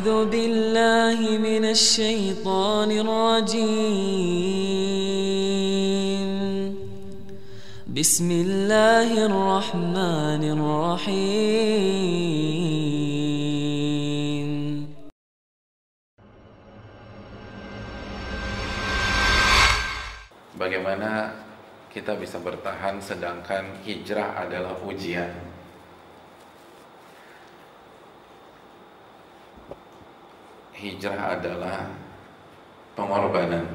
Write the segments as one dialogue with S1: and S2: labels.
S1: أعوذ بالله من الشيطان الرجيم بسم الله الرحمن الرحيم
S2: Bagaimana kita bisa bertahan sedangkan hijrah adalah ujian? Hijrah adalah pengorbanan.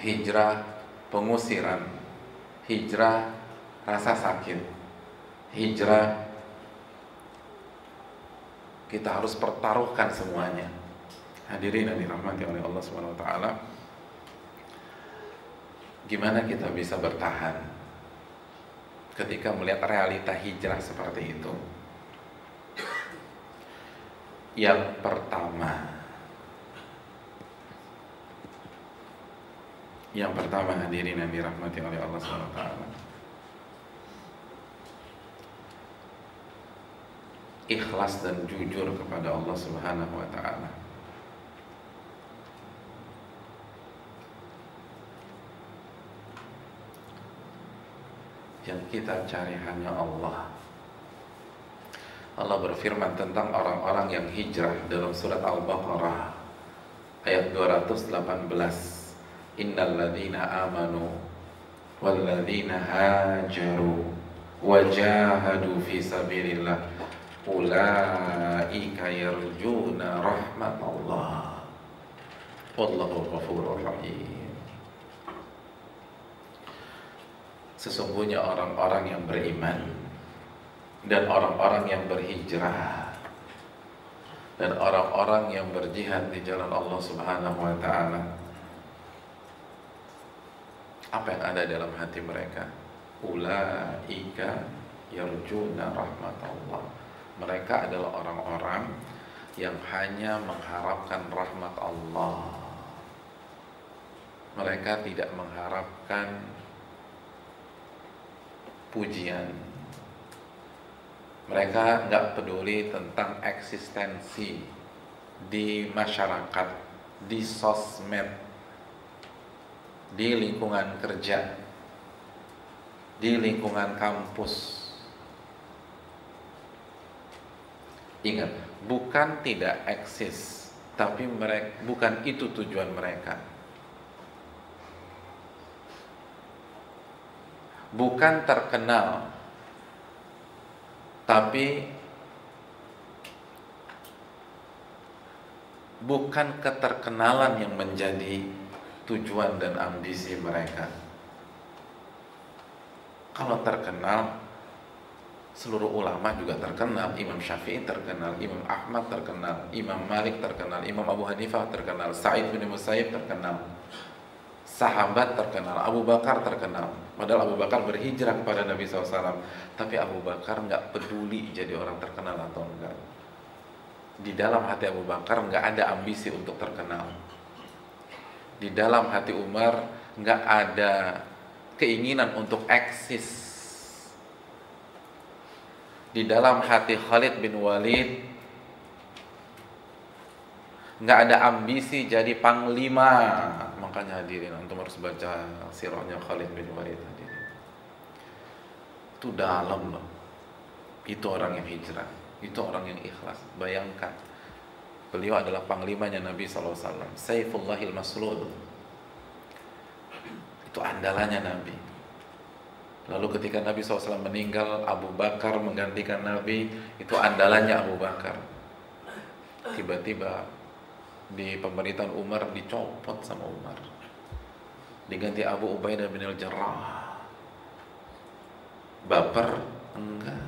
S2: Hijrah pengusiran. Hijrah rasa sakit. Hijrah kita harus pertaruhkan semuanya. Hadirin yang dirahmati oleh Allah Subhanahu wa taala. Gimana kita bisa bertahan ketika melihat realita hijrah seperti itu? Yang pertama, yang pertama hadirin yang dirahmati oleh Allah taala. Ikhlas dan jujur kepada Allah Subhanahu wa taala. Yang kita cari hanya Allah. Allah berfirman tentang orang-orang yang hijrah dalam surat Al-Baqarah ayat 218. Innal ladzina amanu wal ladzina hajaru wajahadu fi sabilillah ulaika yarjuna rahmatallah wallahu ghafurur rahim. Sesungguhnya orang-orang yang beriman dan orang-orang yang berhijrah. Dan orang-orang yang berjihad di jalan Allah Subhanahu wa taala. Apa yang ada dalam hati mereka? Ulaika yarjuna rahmatullah. Mereka adalah orang-orang yang hanya mengharapkan rahmat Allah. Mereka tidak mengharapkan pujian mereka nggak peduli tentang eksistensi di masyarakat, di sosmed, di lingkungan kerja, di lingkungan kampus. Ingat, bukan tidak eksis, tapi mereka bukan itu tujuan mereka. Bukan terkenal, tapi bukan keterkenalan yang menjadi tujuan dan ambisi mereka. Kalau terkenal, seluruh ulama juga terkenal. Imam Syafi'i terkenal, Imam Ahmad terkenal, Imam Malik terkenal, Imam Abu Hanifah terkenal, Sa'id bin Musayyib terkenal. Sahabat terkenal, Abu Bakar terkenal. Padahal Abu Bakar berhijrah kepada Nabi SAW. Tapi Abu Bakar nggak peduli jadi orang terkenal atau enggak. Di dalam hati Abu Bakar nggak ada ambisi untuk terkenal. Di dalam hati Umar nggak ada keinginan untuk eksis. Di dalam hati Khalid bin Walid nggak ada ambisi jadi panglima. Makanya hadirin antum harus baca sirahnya Khalid bin Walid hadirin. Itu dalam loh. Itu orang yang hijrah. Itu orang yang ikhlas. Bayangkan beliau adalah panglimanya Nabi SAW Saifullahil Maslul. Itu andalannya Nabi. Lalu ketika Nabi SAW meninggal Abu Bakar menggantikan Nabi. Itu andalannya Abu Bakar. Tiba-tiba di pemerintahan Umar dicopot sama Umar. Diganti Abu Ubaidah bin al-Jarrah. Baper enggak.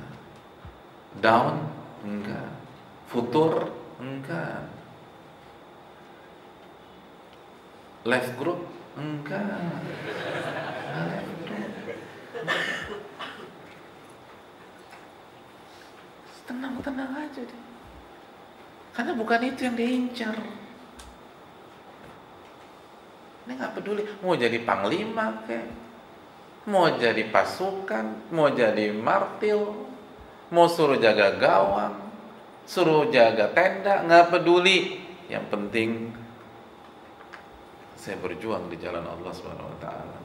S2: Down enggak. Futur enggak. Left group enggak. Tenang-tenang aja deh. Karena bukan itu yang diincar ini nggak peduli. Mau jadi panglima ke? Mau jadi pasukan? Mau jadi martil? Mau suruh jaga gawang? Suruh jaga tenda? Nggak peduli. Yang penting saya berjuang di jalan Allah Subhanahu Wa Taala.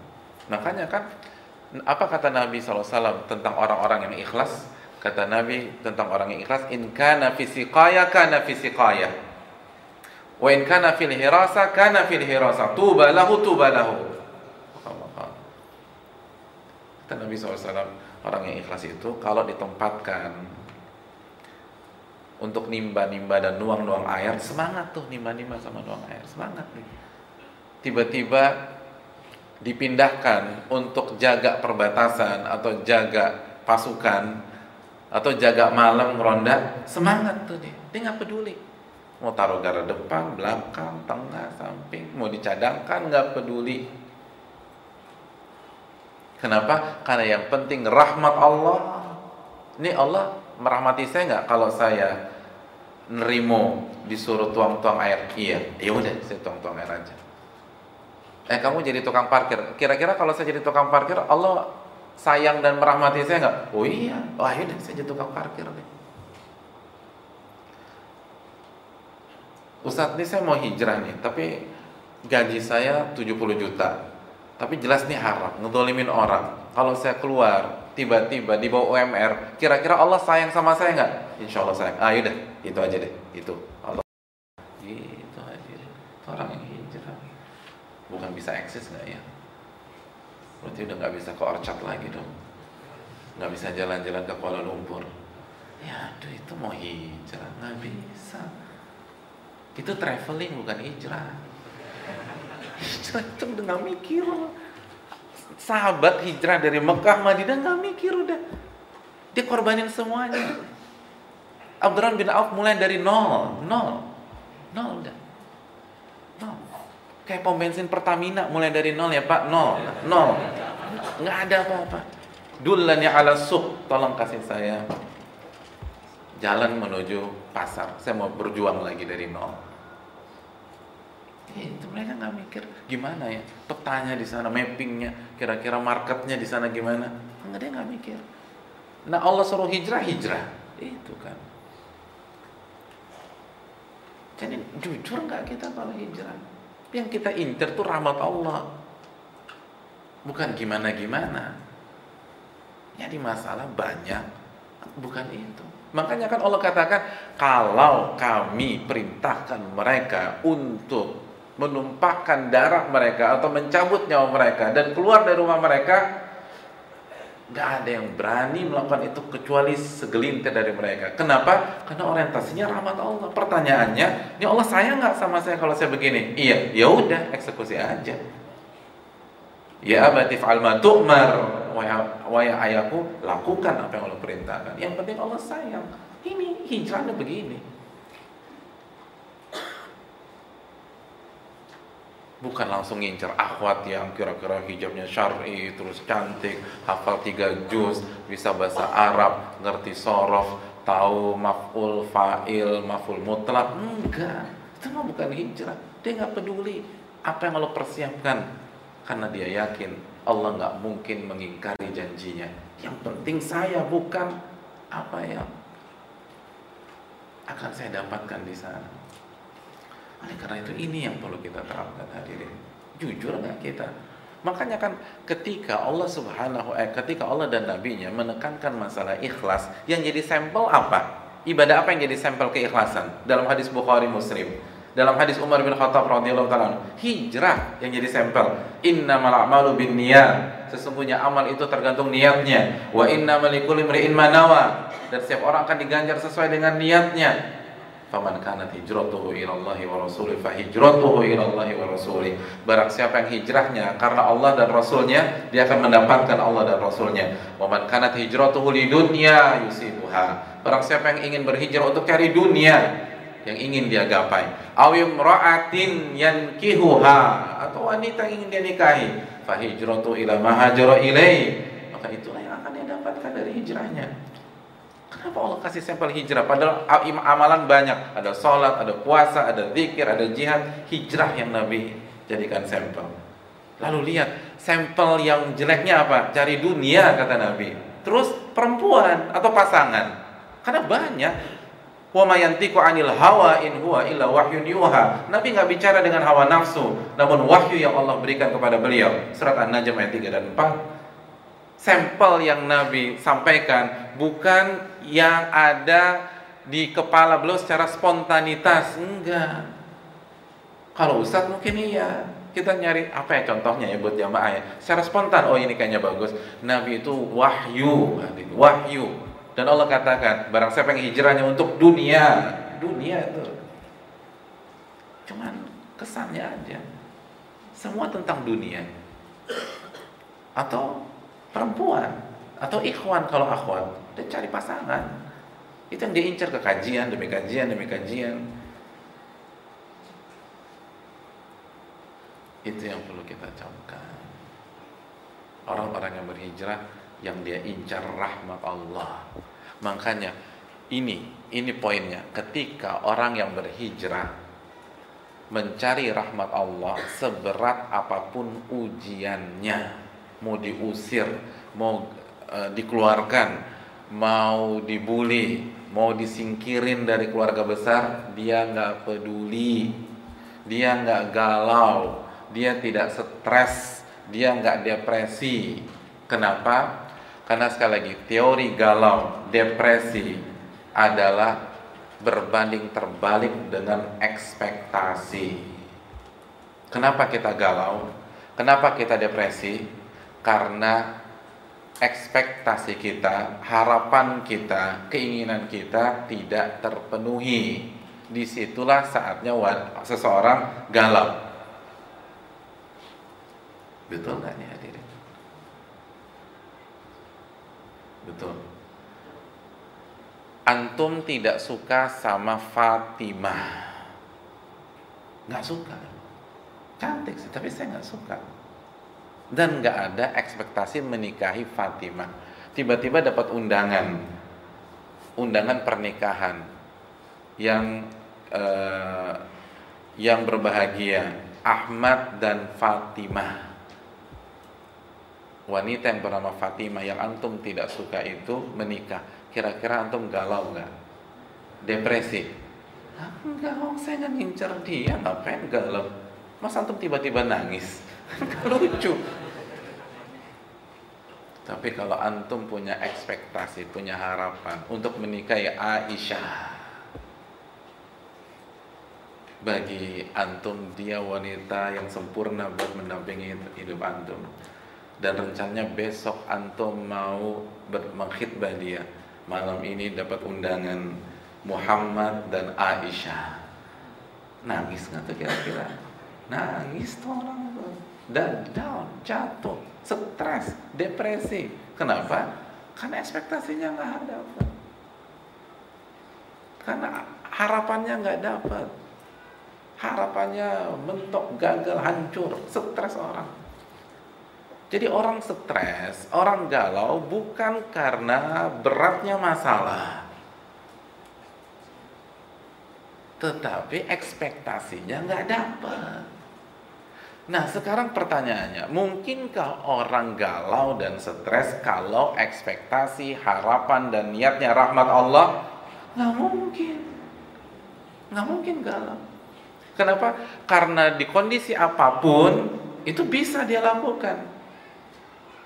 S2: Makanya kan apa kata Nabi SAW tentang orang-orang yang ikhlas? Kata Nabi tentang orang yang ikhlas in kana fi siqaya kana fi siqaya wa in kana fil hirasa kana fil hirasa. Tuba lahu tuba lahu. Kata Nabi SAW orang yang ikhlas itu kalau ditempatkan untuk nimba-nimba dan nuang-nuang air semangat tuh nimba-nimba sama nuang air semangat nih. Tiba-tiba dipindahkan untuk jaga perbatasan atau jaga pasukan atau jaga malam ronda semangat tuh dia. Dia nggak peduli mau taruh gara depan belakang tengah samping mau dicadangkan nggak peduli Kenapa? Karena yang penting rahmat Allah. Ini Allah merahmati saya nggak kalau saya nerimo disuruh tuang-tuang air? Iya, ya udah saya tuang-tuang air aja. Eh kamu jadi tukang parkir. Kira-kira kalau saya jadi tukang parkir, Allah sayang dan merahmati saya nggak? Oh iya, wah oh, udah saya jadi tukang parkir deh. Ustadz ini saya mau hijrah nih, tapi gaji saya 70 juta tapi jelas nih haram, ngedolimin orang. Kalau saya keluar, tiba-tiba di bawah UMR, kira-kira Allah sayang sama saya nggak? Insya Allah sayang. Ah yaudah, itu aja deh, itu. Allah. Itu aja deh. Orang yang hijrah. Bukan bisa eksis nggak ya? Berarti udah nggak bisa ke Orchard lagi dong. Nggak bisa jalan-jalan ke Kuala Lumpur. Ya aduh itu mau hijrah, nggak bisa. Itu traveling bukan hijrah. Hijrah itu udah gak mikir. Sahabat hijrah dari Mekah Madinah gak mikir udah. Dia korbanin semuanya. Abdurrahman bin Auf mulai dari nol nol nol udah. Nol. Kayak pom bensin Pertamina mulai dari nol ya pak. Nol nol. Nggak ada apa-apa. Dulanya ala suk tolong kasih saya jalan menuju pasar. Saya mau berjuang lagi dari nol itu mereka nggak mikir. Gimana ya? Petanya di sana mappingnya kira-kira marketnya di sana gimana? Nggak dia nggak mikir. Nah Allah suruh hijrah hijrah. Itu kan. Jadi jujur nggak kita kalau hijrah? Yang kita incer tuh rahmat Allah. Bukan gimana gimana jadi masalah banyak. Bukan itu. Makanya kan Allah katakan kalau kami perintahkan mereka untuk menumpahkan darah mereka atau mencabut nyawa mereka dan keluar dari rumah mereka nggak ada yang berani melakukan itu kecuali segelintir dari mereka. Kenapa? Karena orientasinya rahmat Allah. Pertanyaannya, ini Allah sayang nggak sama saya kalau saya begini? Iya, ya udah eksekusi aja. Ya abatif alma tu'mar Wahai ayahku lakukan apa yang Allah perintahkan Yang penting Allah sayang Ini hijrahnya begini bukan langsung ngincer akhwat yang kira-kira hijabnya syar'i terus cantik hafal tiga juz bisa bahasa Arab ngerti sorof tahu maf'ul fa'il maf'ul mutlak. Enggak. Itu mah bukan hijrah. Dia nggak peduli apa yang Allah persiapkan. Karena dia yakin Allah nggak mungkin mengingkari janjinya. Yang penting saya bukan apa yang akan saya dapatkan di sana oleh karena itu ini yang perlu kita terapkan hadirin. Jujur nggak kita? Makanya kan ketika Allah Subhanahu eh, ketika Allah dan nabinya menekankan masalah ikhlas, yang jadi sampel apa? Ibadah apa yang jadi sampel keikhlasan? Dalam hadis Bukhari Muslim. Dalam hadis Umar bin Khattab radhiyallahu taala, hijrah yang jadi sampel. Innamal a'malu binniyat. Sesungguhnya amal itu tergantung niatnya. Wa innamal likulli imri'in manawa. Dan setiap orang akan diganjar sesuai dengan niatnya faman kanat hijratuhu ila Allah wa rasulih fa hijratuhu ila Allah wa rasulih barang siapa yang hijrahnya karena Allah dan rasulnya dia akan mendapatkan Allah dan rasulnya. Wa man kanat hijratuhu li dunya yusibuha. Barang siapa yang ingin berhijrah untuk cari dunia yang ingin dia gapai. Awim ra'atin yankihuha atau wanita yang ingin dia nikahi. Fa hijratu ila ma hajara ilai maka itulah yang akan dia dapatkan dari hijrahnya Kenapa Allah kasih sampel hijrah? Padahal amalan banyak. Ada sholat, ada puasa, ada zikir, ada jihad. Hijrah yang Nabi jadikan sampel. Lalu lihat, sampel yang jeleknya apa? Cari dunia, kata Nabi. Terus perempuan atau pasangan. Karena banyak. Wa mayantiku anil hawa in huwa illa wahyun yuha. Nabi nggak bicara dengan hawa nafsu, namun wahyu yang Allah berikan kepada beliau. Surat An-Najm ayat 3 dan 4. Sampel yang Nabi sampaikan bukan yang ada di kepala beliau secara spontanitas, enggak. Kalau Ustadz mungkin iya, kita nyari apa ya contohnya ya buat jamaah ya? Secara spontan oh ini kayaknya bagus. Nabi itu wahyu wahyu. Dan Allah katakan, barang siapa yang hijrahnya untuk dunia, dunia itu. Cuman kesannya aja. Semua tentang dunia. Atau perempuan, atau ikhwan kalau akhwat, dia cari pasangan. Itu yang diincar ke kajian demi kajian demi kajian. Itu yang perlu kita camkan. Orang-orang yang berhijrah yang dia incar rahmat Allah. Makanya ini ini poinnya. Ketika orang yang berhijrah mencari rahmat Allah seberat apa pun ujiannya, mau diusir, mau e, dikeluarkan, mau dibully, mau disingkirin dari keluarga besar, dia nggak peduli, dia nggak galau, dia tidak stres, dia nggak depresi. Kenapa? Karena sekali lagi teori galau, depresi adalah berbanding terbalik dengan ekspektasi. Kenapa kita galau? Kenapa kita depresi? Karena ekspektasi kita, harapan kita, keinginan kita tidak terpenuhi. Di situlah saatnya seseorang galau. Betul nggak nih hadirin? Betul. Antum tidak suka sama Fatimah. Nggak suka. Cantik sih, tapi saya nggak suka. Dan nggak ada ekspektasi menikahi Fatimah. Tiba-tiba dapat undangan, undangan pernikahan yang eh, yang berbahagia Ahmad dan Fatimah wanita yang bernama Fatimah yang antum tidak suka itu menikah, kira-kira antum galau nggak? Depresi? Enggak, saya nggak ngincer dia, ngapain galau? Mas antum tiba-tiba nangis? Lucu. Tapi kalau antum punya ekspektasi, punya harapan untuk menikahi Aisyah, bagi antum dia wanita yang sempurna buat mendampingi hidup antum. Dan rencananya besok antum mau mengkhidbah dia. Malam ini dapat undangan Muhammad dan Aisyah. Nangis nggak tuh kira-kira? Nangis tuh orang tuh dan down jatuh stres depresi. Kenapa? Karena ekspektasinya nggak ada karena harapannya nggak dapat. Harapannya mentok gagal hancur stres orang. Jadi orang stres, orang galau bukan karena beratnya masalah. Tetapi ekspektasinya nggak dapat. Nah sekarang pertanyaannya, mungkinkah orang galau dan stres kalau ekspektasi, harapan dan niatnya rahmat Allah? Nggak mungkin. Nggak mungkin galau. Kenapa? Karena di kondisi apa pun itu bisa dia lakukan.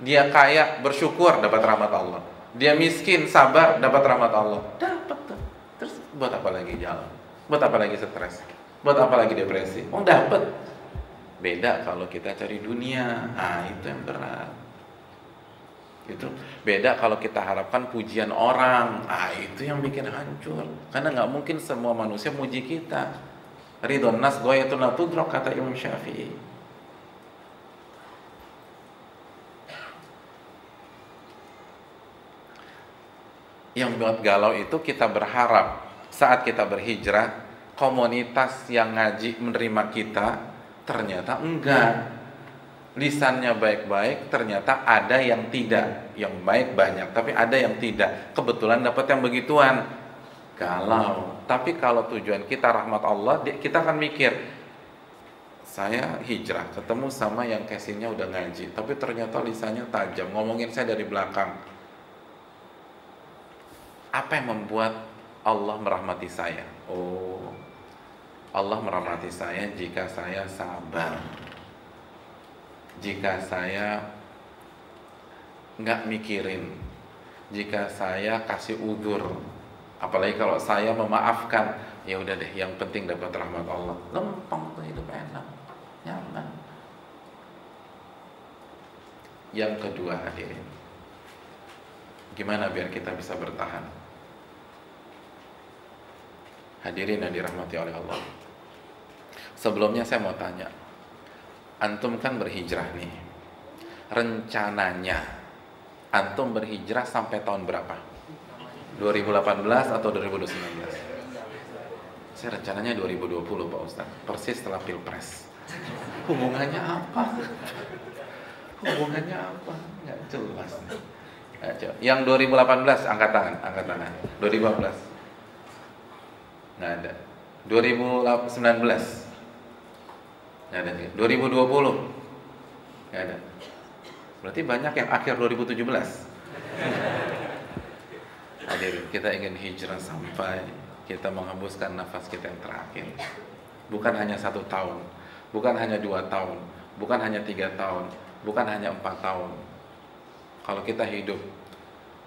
S2: Dia kaya, bersyukur dapat rahmat Allah. Dia miskin, sabar dapat rahmat Allah. Dapat tuh. Terus buat apa lagi jalan? Buat apa lagi stres? Buat apa lagi depresi? Oh dapat. Beda kalau kita cari dunia. Nah, itu yang berat. Itu beda kalau kita harapkan pujian orang. Ah, itu yang bikin hancur. Karena nggak mungkin semua manusia muji kita. Ridon nas goyatun tudrok kata Imam Syafi'i. yang buat galau itu kita berharap saat kita berhijrah komunitas yang ngaji menerima kita ternyata enggak. Lisannya baik-baik ternyata ada yang tidak. Yang baik banyak tapi ada yang tidak. Kebetulan dapat yang begituan. Galau. Tapi kalau tujuan kita rahmat Allah kita akan mikir saya hijrah ketemu sama yang casingnya udah ngaji tapi ternyata lisannya tajam. Ngomongin saya dari belakang. Apa yang membuat Allah merahmati saya. Oh, Allah merahmati saya jika saya sabar. Jika saya nggak mikirin. Jika saya kasih udur. Apalagi kalau saya memaafkan, ya udah deh, yang penting dapat rahmat Allah. Lempeng tuh hidup enak, nyaman. Yang kedua hadirin, gimana biar kita bisa bertahan? Hadirin yang dirahmati oleh Allah. Sebelumnya saya mau tanya, antum kan berhijrah nih. Rencananya antum berhijrah sampai tahun berapa? 2018 atau 2019? Saya rencananya 2020 Pak Ustaz, persis setelah Pilpres. Hubungannya apa? Hubungannya apa? Nggak jelas. Yang 2018 angkat tangan, angkat tangan. 2018. Nggak ada. 2019 Nggak ada. 2020 Nggak ada. Berarti banyak yang akhir 2017. Hadir, kita ingin hijrah sampai kita menghembuskan nafas kita yang terakhir. Bukan hanya satu tahun, bukan hanya dua tahun, bukan hanya tiga tahun, bukan hanya empat tahun. Kalau kita hidup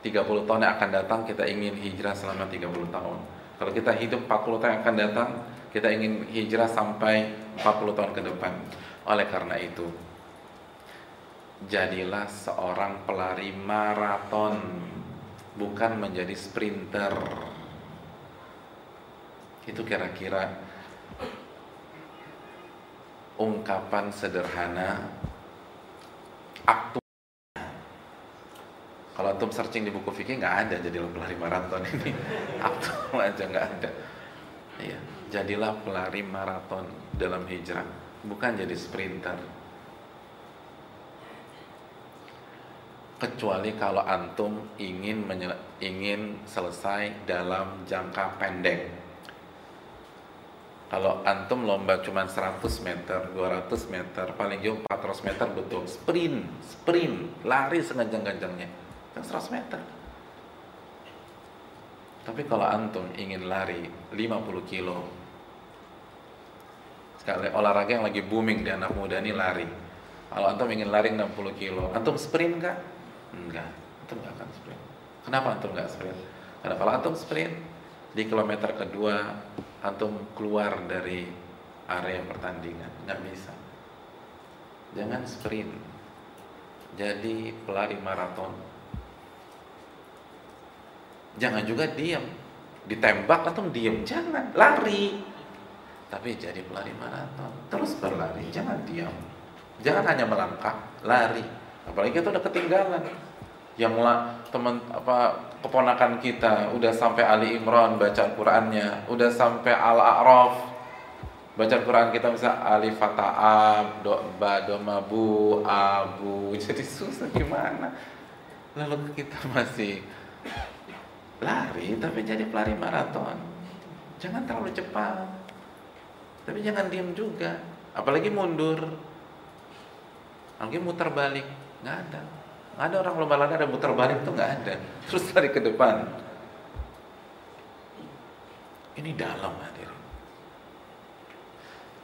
S2: 30 tahun yang akan datang, kita ingin hijrah selama 30 tahun. Kalau kita hidup 40 tahun yang akan datang, kita ingin hijrah sampai 40 tahun ke depan. Oleh karena itu, jadilah seorang pelari maraton, bukan menjadi sprinter. Itu kira-kira ungkapan sederhana aktu kalau antum searching di buku fikih nggak ada jadilah pelari maraton ini. Aktu aja nggak ada. Iya jadilah pelari maraton dalam hijrah bukan jadi sprinter. Kecuali kalau antum ingin ingin selesai dalam jangka pendek. Kalau antum lomba cuma 100 meter, 200 meter, paling jauh 400 meter betul. Sprint, sprint, lari sekencang-kencangnya kan 100 meter. Tapi kalau antum ingin lari 50 kilo sekali olahraga yang lagi booming di anak muda ini lari. Kalau antum ingin lari 60 kilo antum sprint kah? enggak antum nggak akan sprint. Kenapa antum nggak sprint? karena kalau antum sprint di kilometer kedua antum keluar dari area pertandingan. Nggak bisa. Jangan sprint. Jadi pelari maraton jangan juga diam ditembak atau diam jangan. Lari. Tapi jadi pelari maraton. Terus berlari. Jangan diam jangan hanya melangkah. Lari. Apalagi itu udah ketinggalan. Yang lah teman apa keponakan kita udah sampai Ali Imran baca Qurannya. Udah sampai Al A'raf baca Quran kita bisa alif fata'ab do ba do mabu abu. Jadi susah gimana? Lalu kita masih lari tapi jadi pelari maraton. Jangan terlalu cepat. Tapi jangan diam juga. Apalagi mundur. Apalagi muter balik. Nggak ada. Nggak ada orang lomba lari ada muter balik tuh nggak ada. Terus lari ke depan. Ini dalam hadirin.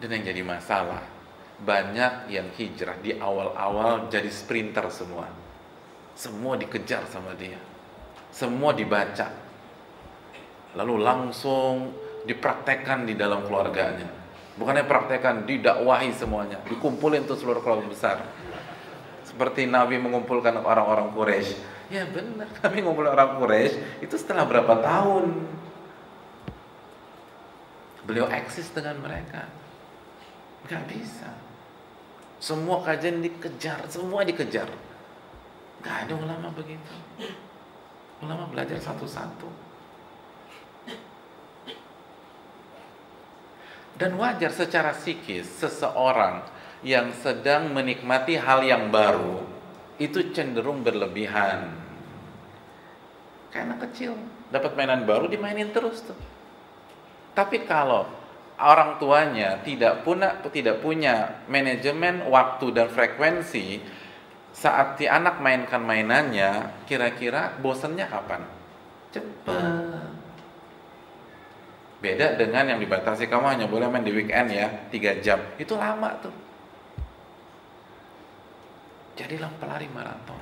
S2: Dan yang jadi masalah banyak yang hijrah di awal-awal jadi sprinter semua. Semua dikejar sama dia semua dibaca. Lalu langsung dipraktekkan di dalam keluarganya. Bukannya praktekkan didakwahi semuanya. Dikumpulin tuh seluruh keluarga besar. Seperti Nabi mengumpulkan orang-orang Quraisy. Ya benar Nabi mengumpulkan orang Quraisy itu setelah berapa tahun? Beliau eksis dengan mereka. Nggak bisa. Semua kajian dikejar semua dikejar. Nggak ada ulama begitu Ulama belajar satu-satu. Dan wajar secara psikis seseorang yang sedang menikmati hal yang baru itu cenderung berlebihan. Anak kecil, dapat mainan baru dimainin terus tuh. Tapi kalau orang tuanya tidak punya tidak punya manajemen waktu dan frekuensi saat si anak mainkan mainannya, kira-kira bosannya kapan? Cepat. Beda dengan yang dibatasi kamu hanya boleh main di weekend ya, 3 jam. Itu lama tuh. Jadilah pelari maraton.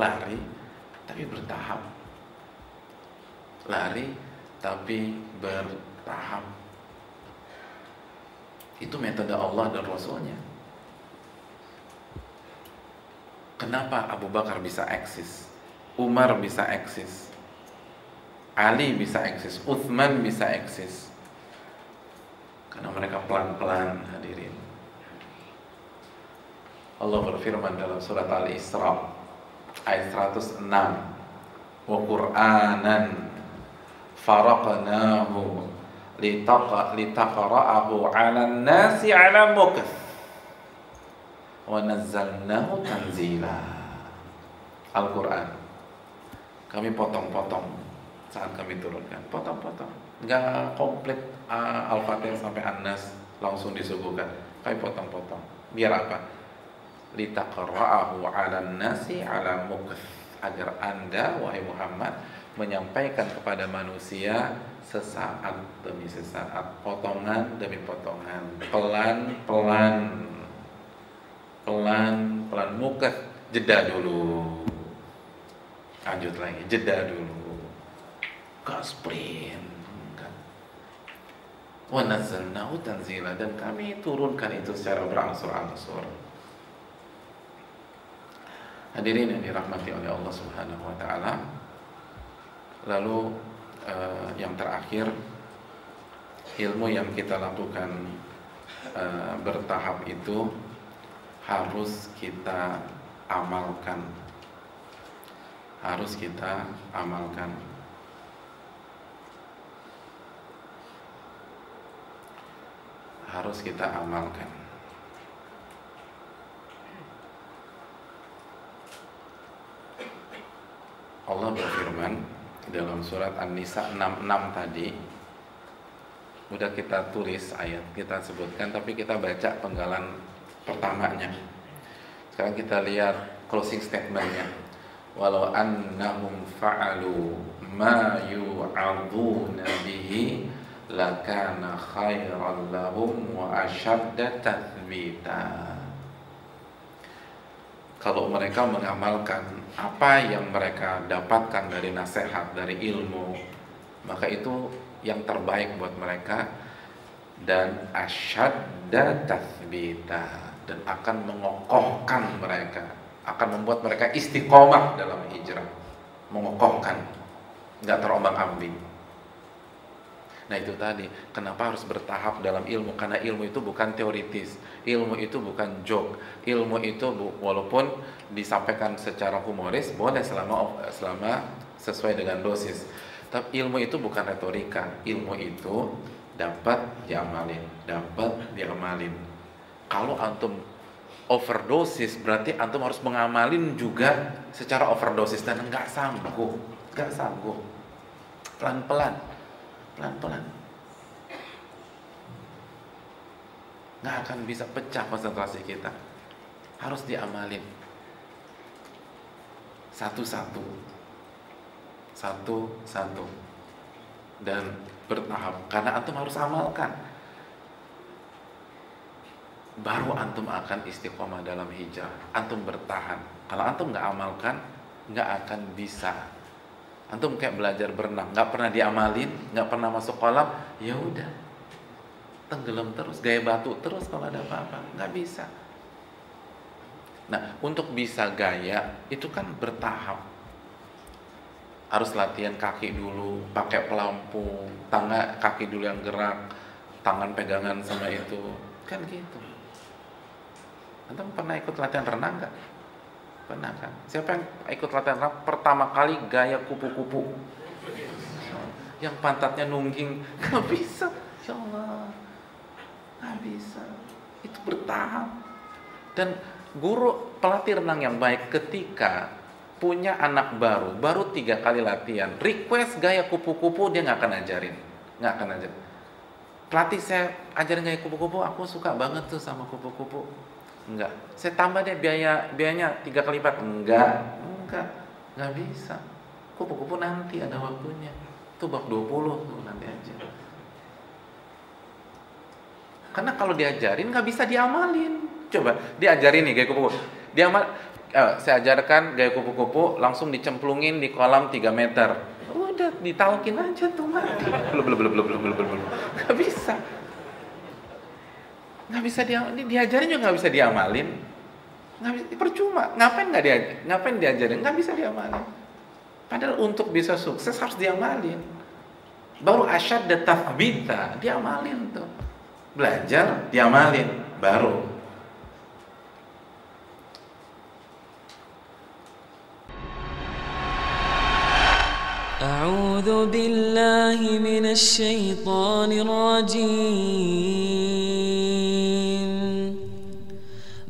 S2: Lari tapi bertahap. Lari tapi bertahap. Itu metode Allah dan Rasulnya. Kenapa Abu Bakar bisa eksis? Umar bisa eksis? Ali bisa eksis, Uthman bisa eksis. Karena mereka pelan-pelan hadirin. Allah berfirman dalam surat Al-Isra ayat 106 wa Qur'anan faraqnahu litaqra'ahu 'alan nasi 'ala mukth wa nazzalnahu tanzila. Al-Qur'an. Kami potong-potong. Saat kami turunkan. Potong-potong. Nggak komplit uh, Al-Fatihah sampai Anas langsung disuguhkan. Kami potong-potong. Biar apa? Litaqra'ahu 'alan nasi 'ala mukth agar Anda wahai Muhammad menyampaikan kepada manusia sesaat demi sesaat. Potongan demi potongan. Pelan-pelan pelan-pelan mukth jeda dulu. Lanjut lagi. Jeda dulu. Gak sprint. Kan wa tanzila dan kami turunkan itu secara berangsur-angsur. Hadirin yang dirahmati oleh Allah Subhanahu wa taala. Lalu eh, yang terakhir ilmu yang kita lakukan eh, bertahap itu harus kita amalkan. Harus kita amalkan. Harus kita amalkan. Allah berfirman dalam surat An-Nisa 66 tadi. Udah kita tulis ayat kita sebutkan tapi kita baca penggalan pertamanya. Sekarang kita lihat closing statementnya. Walau annahum fa'alu ma yu'aduna bihi lakana khairan lahum wa ashadda tathbita kalau mereka mengamalkan apa yang mereka dapatkan dari nasihat dari ilmu maka itu yang terbaik buat mereka. Dan asyadda tathbita dan akan mengokohkan mereka akan membuat mereka istiqomah dalam hijrah mengokohkan nggak terombang ambing Nah itu tadi, kenapa harus bertahap dalam ilmu? Karena ilmu itu bukan teoritis, ilmu itu bukan joke, ilmu itu bu, walaupun disampaikan secara humoris boleh selama selama sesuai dengan dosis. Tapi ilmu itu bukan retorika, ilmu itu dapat diamalin, dapat diamalin. Kalau antum overdosis berarti antum harus mengamalin juga secara overdosis dan nggak sanggup, nggak sanggup. Pelan-pelan pelan-pelan. Nggak akan bisa pecah konsentrasi kita. Harus diamalin. Satu-satu. Satu-satu. Dan bertahap. Karena antum harus amalkan baru antum akan istiqomah dalam hijrah. Antum bertahan. Kalau antum nggak amalkan nggak akan bisa. Antum kayak belajar berenang. Nggak pernah diamalin nggak pernah masuk kolam ya udah. Tenggelam terus gaya batu terus kalau ada apa-apa. Nggak bisa. Nah untuk bisa gaya itu kan bertahap. Harus latihan kaki dulu pakai pelampung tangan kaki dulu yang gerak tangan pegangan sama itu. Kan gitu antum pernah ikut latihan renang nggak Pernah kan? Siapa yang ikut latihan rap pertama kali gaya kupu-kupu? Yang pantatnya nungging, nggak bisa. Ya Allah, nggak bisa. Itu bertahap. Dan guru pelatih renang yang baik ketika punya anak baru, baru tiga kali latihan, request gaya kupu-kupu dia nggak akan ajarin, nggak akan ajarin. Pelatih saya ajarin gaya kupu-kupu, aku suka banget tuh sama kupu-kupu Enggak. Saya tambah deh biaya biayanya tiga kali lipat. Enggak. Enggak. Enggak bisa. Kupu-kupu nanti ada waktunya. Itu bab 20 tuh nanti aja. Karena kalau diajarin nggak bisa diamalin. Coba diajarin nih gaya kupu-kupu. Diamal, eh, saya ajarkan gaya kupu-kupu langsung dicemplungin di kolam 3 meter. Udah ditalkin aja tuh mati. Belum belum belum belum belum belum. Nggak Nggak bisa dia, diajarin juga nggak bisa diamalin. Nggak bisa, percuma. Ngapain nggak dia, ngapain diajarin? Nggak bisa diamalin. Padahal untuk bisa sukses harus diamalin. Baru asyad tafbita, diamalin tuh. Belajar, diamalin, baru
S1: أعوذ بالله من الشيطان الرجيم